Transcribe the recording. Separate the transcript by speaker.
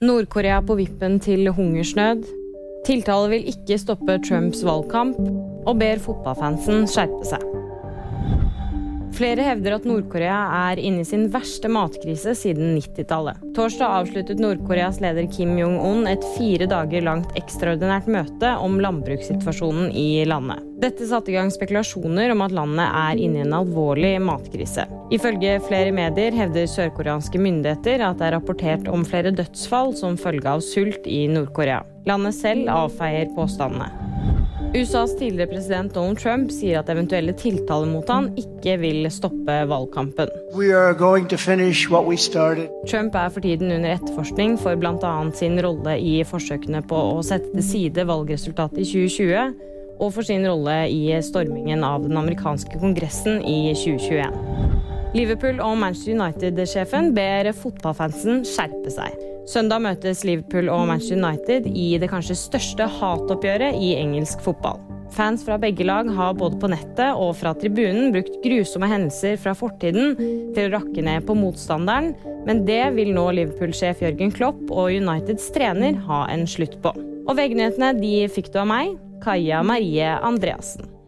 Speaker 1: Nord-Korea på vippen til hungersnød. Tiltale vil ikke stoppe Trumps valgkamp, og ber fotballfansen skjerpe seg. Flere hevder at Nord-Korea er inne i sin verste matkrise siden 90-tallet. Torsdag avsluttet Nord-Koreas leder Kim Jong-un et fire dager langt ekstraordinært møte om landbrukssituasjonen i landet. Dette satte i gang spekulasjoner om at landet er inne i en alvorlig matkrise. Ifølge flere medier hevder sørkoreanske myndigheter at det er rapportert om flere dødsfall som følge av sult i Nord-Korea. Landet selv avfeier påstandene. USAs tidligere president Donald Trump sier at eventuelle tiltaler mot han ikke vil stoppe valgkampen. Trump er for tiden under etterforskning for bl.a. sin rolle i forsøkene på å sette til side valgresultatet i 2020, og for sin rolle i stormingen av den amerikanske kongressen i 2021. Liverpool og Manchester United-sjefen ber fotballfansen skjerpe seg. Søndag møtes Liverpool og Manchester United i det kanskje største hatoppgjøret i engelsk fotball. Fans fra begge lag har både på nettet og fra tribunen brukt grusomme hendelser fra fortiden til å rakke ned på motstanderen, men det vil nå Liverpool-sjef Jørgen Klopp og Uniteds trener ha en slutt på. Og VG-nyhetene de fikk du av meg, Kaja Marie Andreassen.